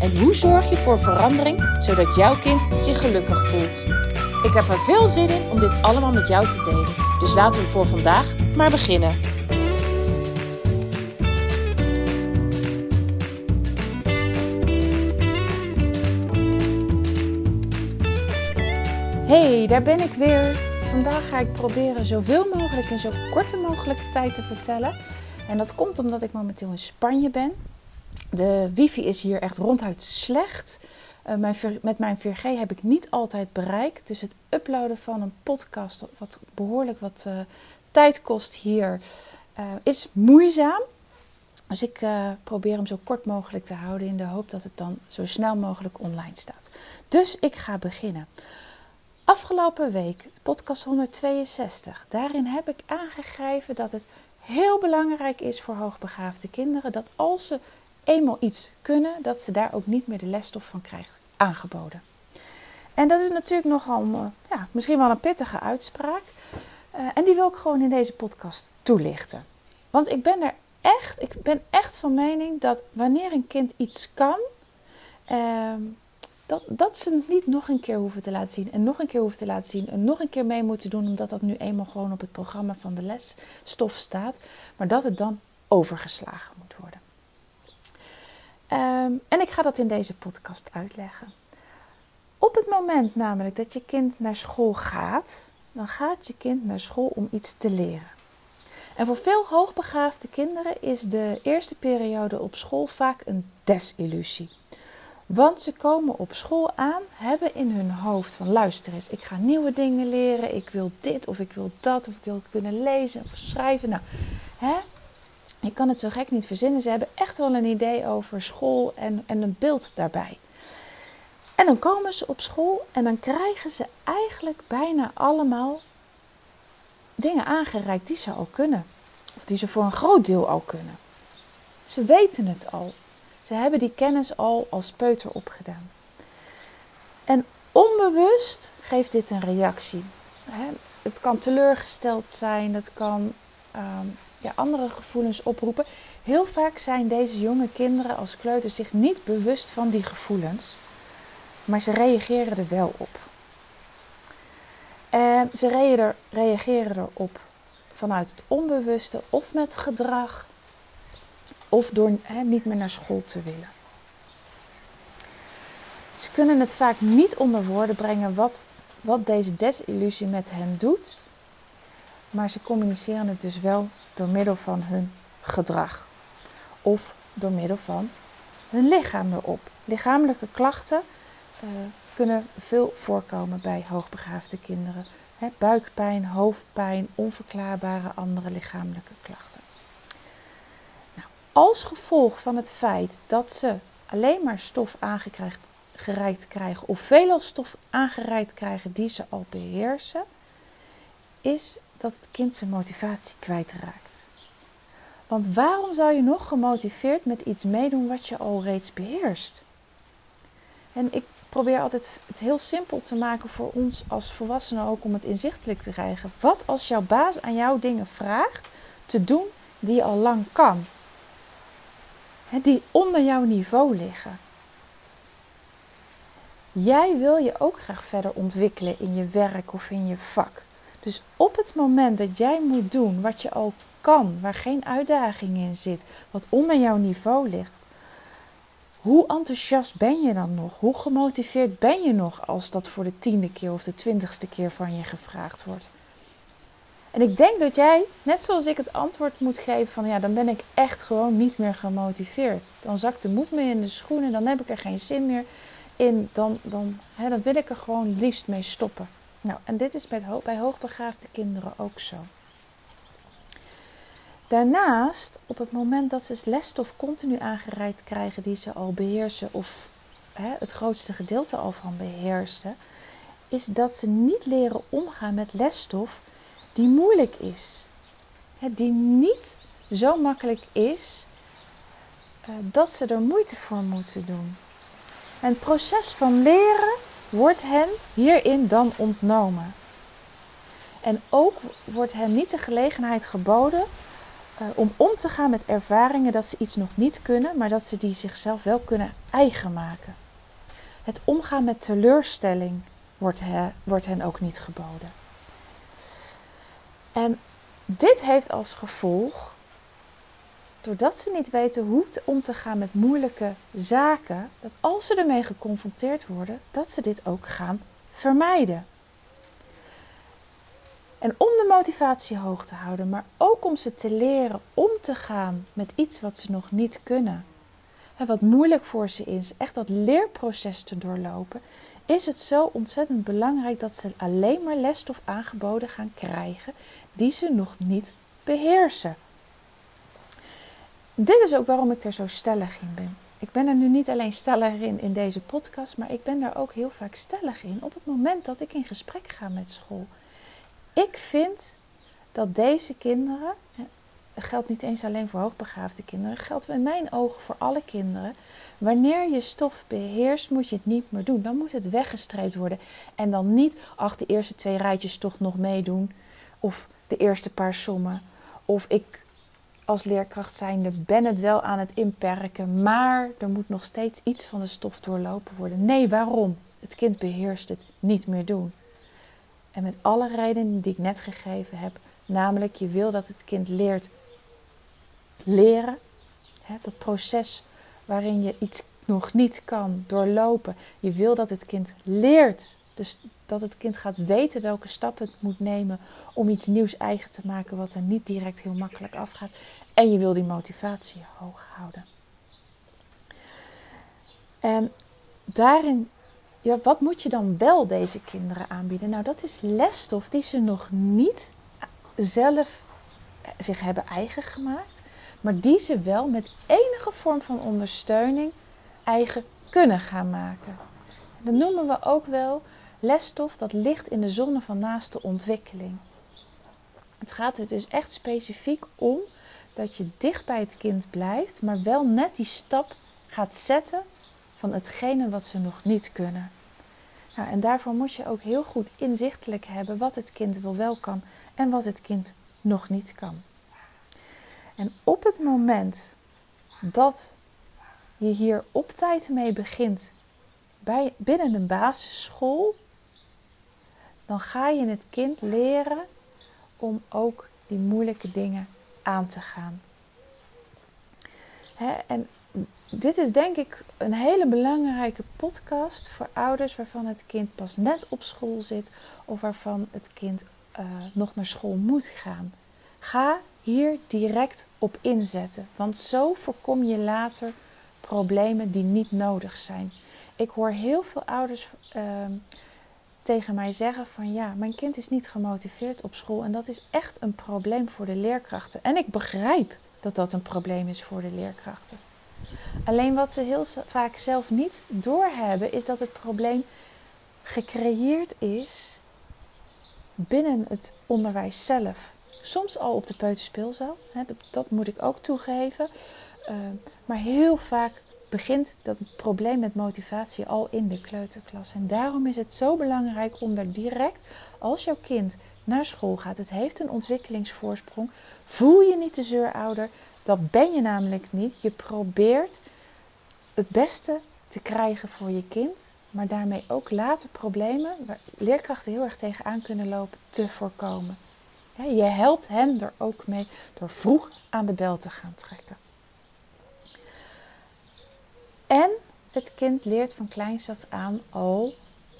En hoe zorg je voor verandering zodat jouw kind zich gelukkig voelt? Ik heb er veel zin in om dit allemaal met jou te delen. Dus laten we voor vandaag maar beginnen. Hey, daar ben ik weer. Vandaag ga ik proberen zoveel mogelijk in zo korte mogelijke tijd te vertellen. En dat komt omdat ik momenteel in Spanje ben. De wifi is hier echt ronduit slecht. Uh, mijn, met mijn 4G heb ik niet altijd bereik. Dus het uploaden van een podcast, wat behoorlijk wat uh, tijd kost hier, uh, is moeizaam. Dus ik probeer hem zo kort mogelijk te houden in de hoop dat het dan zo snel mogelijk online staat. Dus ik ga beginnen. Afgelopen week, podcast 162, daarin heb ik aangegeven dat het heel belangrijk is voor hoogbegaafde kinderen dat als ze eenmaal iets kunnen, dat ze daar ook niet meer de lesstof van krijgen aangeboden. En dat is natuurlijk nogal, uh, ja, misschien wel een pittige uitspraak. Uh, en die wil ik gewoon in deze podcast toelichten. Want ik ben er echt, ik ben echt van mening dat wanneer een kind iets kan, uh, dat, dat ze het niet nog een keer hoeven te laten zien. En nog een keer hoeven te laten zien. En nog een keer mee moeten doen, omdat dat nu eenmaal gewoon op het programma van de lesstof staat. Maar dat het dan overgeslagen moet worden. Um, en ik ga dat in deze podcast uitleggen. Op het moment namelijk dat je kind naar school gaat, dan gaat je kind naar school om iets te leren. En voor veel hoogbegaafde kinderen is de eerste periode op school vaak een desillusie. Want ze komen op school aan, hebben in hun hoofd van luister eens, ik ga nieuwe dingen leren, ik wil dit of ik wil dat of ik wil kunnen lezen of schrijven. Nou, hè? Ik kan het zo gek niet verzinnen. Ze hebben echt wel een idee over school en, en een beeld daarbij. En dan komen ze op school en dan krijgen ze eigenlijk bijna allemaal dingen aangereikt die ze al kunnen. Of die ze voor een groot deel al kunnen. Ze weten het al. Ze hebben die kennis al als peuter opgedaan. En onbewust geeft dit een reactie. Het kan teleurgesteld zijn, het kan um, andere gevoelens oproepen. Heel vaak zijn deze jonge kinderen als kleuters zich niet bewust van die gevoelens, maar ze reageren er wel op. En ze reageren erop vanuit het onbewuste of met gedrag of door niet meer naar school te willen. Ze kunnen het vaak niet onder woorden brengen wat, wat deze desillusie met hen doet, maar ze communiceren het dus wel door middel van hun gedrag of door middel van hun lichaam erop. Lichamelijke klachten uh, kunnen veel voorkomen bij hoogbegaafde kinderen. Buikpijn, hoofdpijn, onverklaarbare andere lichamelijke klachten. Nou, als gevolg van het feit dat ze alleen maar stof aangereikt krijgen of veelal stof aangereikt krijgen die ze al beheersen, is dat het kind zijn motivatie kwijtraakt. Want waarom zou je nog gemotiveerd met iets meedoen wat je al reeds beheerst? En ik probeer altijd het heel simpel te maken voor ons als volwassenen ook om het inzichtelijk te krijgen. Wat als jouw baas aan jou dingen vraagt te doen die je al lang kan? die onder jouw niveau liggen. Jij wil je ook graag verder ontwikkelen in je werk of in je vak. Dus op het moment dat jij moet doen wat je al kan, waar geen uitdaging in zit, wat onder jouw niveau ligt, hoe enthousiast ben je dan nog? Hoe gemotiveerd ben je nog als dat voor de tiende keer of de twintigste keer van je gevraagd wordt? En ik denk dat jij, net zoals ik het antwoord moet geven van ja, dan ben ik echt gewoon niet meer gemotiveerd. Dan zakt de moed me in de schoenen, dan heb ik er geen zin meer in, dan, dan, hè, dan wil ik er gewoon liefst mee stoppen. Nou, en dit is bij, hoogbegaafde kinderen ook zo. Daarnaast, op het moment dat ze lesstof continu aangereikt krijgen die ze al beheersen of hè, het grootste gedeelte al van beheersen, is dat ze niet leren omgaan met lesstof die moeilijk is. Die niet zo makkelijk is eh, dat ze er moeite voor moeten doen. En het proces van leren wordt hen hierin dan ontnomen. En ook wordt hen niet de gelegenheid geboden uh, om om te gaan met ervaringen dat ze iets nog niet kunnen, maar dat ze die zichzelf wel kunnen eigen maken. Het omgaan met teleurstelling wordt, he, wordt hen ook niet geboden. En dit heeft als gevolg, doordat ze niet weten hoe om te gaan met moeilijke zaken, dat als ze ermee geconfronteerd worden, dat ze dit ook gaan vermijden. En om de motivatie hoog te houden, maar ook om ze te leren om te gaan met iets wat ze nog niet kunnen. En wat moeilijk voor ze is, echt dat leerproces te doorlopen, is het zo ontzettend belangrijk dat ze alleen maar lesstof aangeboden gaan krijgen die ze nog niet beheersen. Dit is ook waarom ik er zo stellig in ben. Ik ben er nu niet alleen stellig in in deze podcast, maar ik ben daar ook heel vaak stellig in op het moment dat ik in gesprek ga met school. Ik vind dat deze kinderen, geldt niet eens alleen voor hoogbegaafde kinderen, geldt in mijn ogen voor alle kinderen. Wanneer je stof beheerst, moet je het niet meer doen. Dan moet het weggestreept worden. En dan niet, ach, de eerste twee rijtjes toch nog meedoen. Of de eerste paar sommen. Of ik als leerkracht zijnde ben het wel aan het inperken, maar er moet nog steeds iets van de stof doorlopen worden. Nee, waarom? Het kind beheerst het niet meer doen. En met alle redenen die ik net gegeven heb, namelijk je wil dat het kind leert leren, hè, dat proces waarin je iets nog niet kan doorlopen. Je wil dat het kind leert, dus dat het kind gaat weten welke stappen het moet nemen om iets nieuws eigen te maken wat er niet direct heel makkelijk afgaat. En je wil die motivatie hoog houden. En daarin ja, wat moet je dan wel deze kinderen aanbieden? Nou, dat is lesstof die ze nog niet zelf zich hebben eigen gemaakt, maar die ze wel met enige vorm van ondersteuning eigen kunnen gaan maken. Dat noemen we ook wel lesstof dat ligt in de zone van naaste ontwikkeling. Het gaat er dus echt specifiek om dat je dicht bij het kind blijft, maar wel net die stap gaat zetten van hetgene wat ze nog niet kunnen. Nou, en daarvoor moet je ook heel goed inzichtelijk hebben wat het kind wel wel kan en wat het kind nog niet kan. En op het moment dat je hier op tijd mee begint bij, binnen een basisschool, dan ga je het kind leren om ook die moeilijke dingen aan te gaan. en dit is denk ik een hele belangrijke podcast voor ouders waarvan het kind pas net op school zit of waarvan het kind uh, nog naar school moet gaan. Ga hier direct op inzetten, want zo voorkom je later problemen die niet nodig zijn. Ik hoor heel veel ouders uh, tegen mij zeggen van ja, mijn kind is niet gemotiveerd op school en dat is echt een probleem voor de leerkrachten. En ik begrijp dat dat een probleem is voor de leerkrachten. Alleen wat ze heel vaak zelf niet doorhebben, is dat het probleem gecreëerd is binnen het onderwijs zelf. Soms al op de peuterspeelzaal, dat, moet ik ook toegeven. Ehm, maar heel vaak begint dat probleem met motivatie al in de kleuterklas. En daarom is het zo belangrijk om er direct, als jouw kind naar school gaat, het heeft een ontwikkelingsvoorsprong, voel je niet de zeurouder, dat ben je namelijk niet. Je probeert het beste te krijgen voor je kind, maar daarmee ook later problemen waar leerkrachten heel erg tegenaan kunnen lopen te voorkomen. Je helpt hen er ook mee door vroeg aan de bel te gaan trekken. En het kind leert van kleins af aan al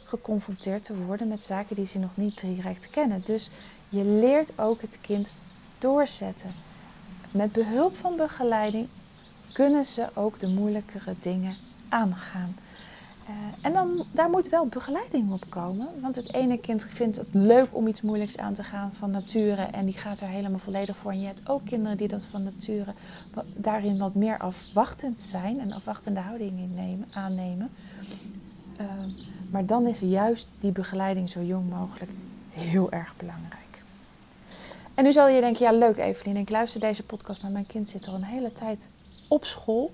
geconfronteerd te worden met zaken die ze nog niet direct kennen. Dus je leert ook het kind doorzetten. Met behulp van begeleiding kunnen ze ook de moeilijkere dingen aangaan. Uh, en dan, daar moet wel begeleiding op komen. Want het ene kind vindt het leuk om iets moeilijks aan te gaan van nature. En die gaat er helemaal volledig voor. En je hebt ook kinderen die dat van nature daarin wat meer afwachtend zijn. En afwachtende houding innemen, aannemen. Uh, Maar dan is juist die begeleiding zo jong mogelijk heel erg belangrijk. En nu zal je denken, ja leuk Evelien, ik luister deze podcast, maar mijn kind zit al een hele tijd op school.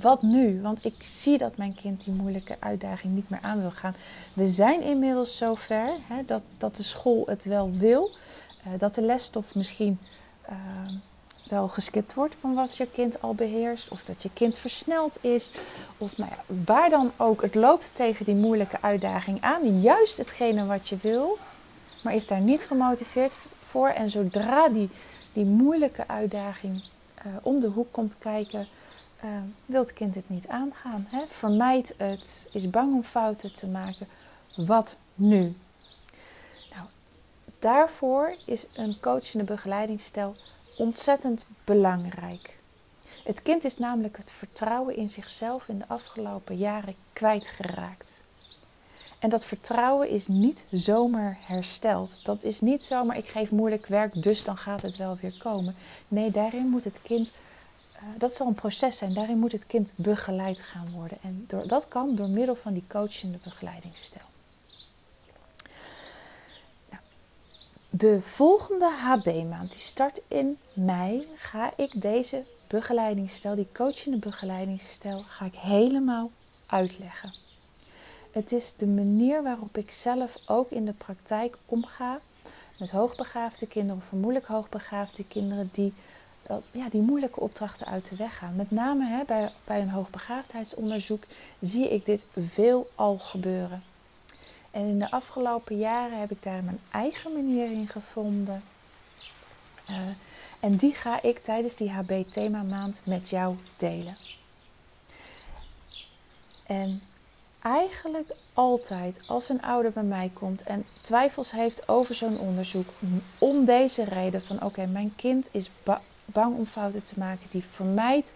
Wat nu? Want ik zie dat mijn kind die moeilijke uitdaging niet meer aan wil gaan. We zijn inmiddels zover hè, dat, dat de school het wel wil. Uh, dat de lesstof misschien uh, wel geskipt wordt van wat je kind al beheerst. Of dat je kind versneld is. Of nou ja, waar dan ook. Het loopt tegen die moeilijke uitdaging aan. Juist hetgene wat je wil. Maar is daar niet gemotiveerd voor. En zodra die, die moeilijke uitdaging uh, om de hoek komt kijken uh, wil het kind het niet aangaan. Hè? Vermijdt het, is bang om fouten te maken. Wat nu? Nou, daarvoor is een coachende begeleidingsstijl ontzettend belangrijk. Het kind is namelijk het vertrouwen in zichzelf in de afgelopen jaren kwijtgeraakt. En dat vertrouwen is niet zomaar hersteld. Dat is niet zomaar, ik geef moeilijk werk, dus dan gaat het wel weer komen. Nee, daarin moet het kind dat zal een proces zijn. Daarin moet het kind begeleid gaan worden. En door, dat kan door middel van die coachende begeleidingsstijl. De volgende HB-maand, die start in mei, ga ik deze begeleidingsstijl, die coachende begeleidingsstijl, ga ik helemaal uitleggen. Het is de manier waarop ik zelf ook in de praktijk omga met hoogbegaafde kinderen of vermoedelijk hoogbegaafde kinderen die ja, die moeilijke opdrachten uit de weg gaan. Met name hè, bij, bij een hoogbegaafdheidsonderzoek zie ik dit veel al gebeuren. En in de afgelopen jaren heb ik daar mijn eigen manier in gevonden. Uh, en die ga ik tijdens die HB-thema maand met jou delen. En eigenlijk altijd als een ouder bij mij komt en twijfels heeft over zo'n onderzoek, om deze reden van oké, mijn kind is bang om fouten te maken, die vermijdt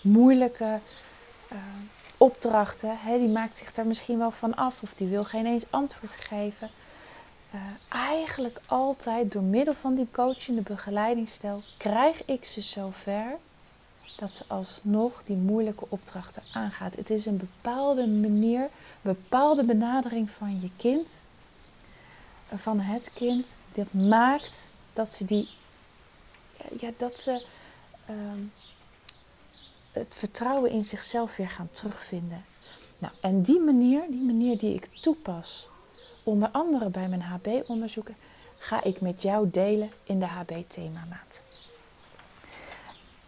moeilijke uh, opdrachten. Hè, die maakt zich daar misschien wel van af of die wil geen eens antwoord geven. Uh, eigenlijk altijd door middel van die coachende begeleidingsstijl krijg ik ze zover dat ze alsnog die moeilijke opdrachten aangaat. Het is een bepaalde manier, een bepaalde benadering van je kind, van het kind, dat maakt dat ze die ja, dat ze ehm, het vertrouwen in zichzelf weer gaan terugvinden. Nou, en die manier, die manier die ik toepas, onder andere bij mijn HB-onderzoeken, ga ik met jou delen in de HB-themamaand.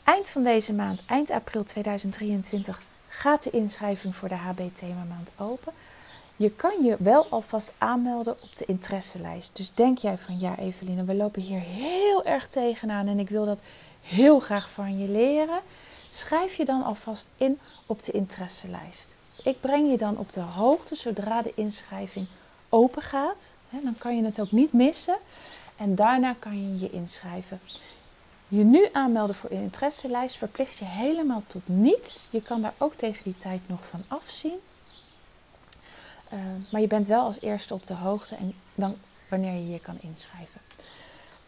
Eind van deze maand, eind april 2023, gaat de inschrijving voor de HB-themamaand open. Je kan je wel alvast aanmelden op de interesselijst. Dus denk jij van ja, Eveline, we lopen hier heel erg tegenaan en ik wil dat heel graag van je leren. Schrijf je dan alvast in op de interesselijst. Ik breng je dan op de hoogte zodra de inschrijving open gaat. Dan kan je het ook niet missen. En daarna kan je je inschrijven. Je nu aanmelden voor een interesselijst verplicht je helemaal tot niets. Je kan daar ook tegen die tijd nog van afzien. Uh, maar je bent wel als eerste op de hoogte en dan wanneer je je kan inschrijven.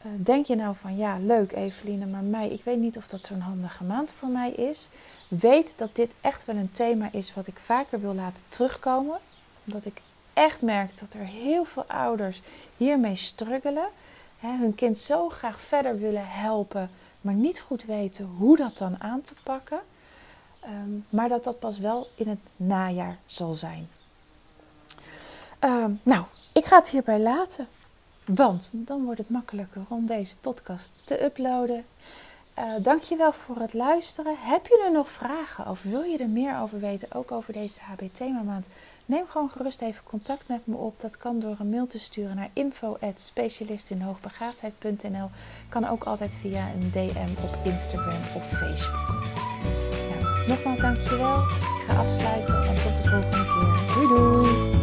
Uh, denk je nou van ja, leuk Eveline, maar mij, ik weet niet of dat zo'n handige maand voor mij is. Weet dat dit echt wel een thema is wat ik vaker wil laten terugkomen. Omdat ik echt merk dat er heel veel ouders hiermee struggelen. Hè, hun kind zo graag verder willen helpen, maar niet goed weten hoe dat dan aan te pakken. Um, maar dat dat pas wel in het najaar zal zijn. Uh, nou, ik ga het hierbij laten. Want dan wordt het makkelijker om deze podcast te uploaden. Uh, dankjewel voor het luisteren. Heb je er nog vragen of wil je er meer over weten, ook over deze HB-themamaand? Neem gewoon gerust even contact met me op. Dat kan door een mail te sturen naar info.specialistinhoogbegaafdheid.nl Kan ook altijd via een DM op Instagram of Facebook. Nou, nogmaals dankjewel. Ik ga afsluiten en tot de volgende keer.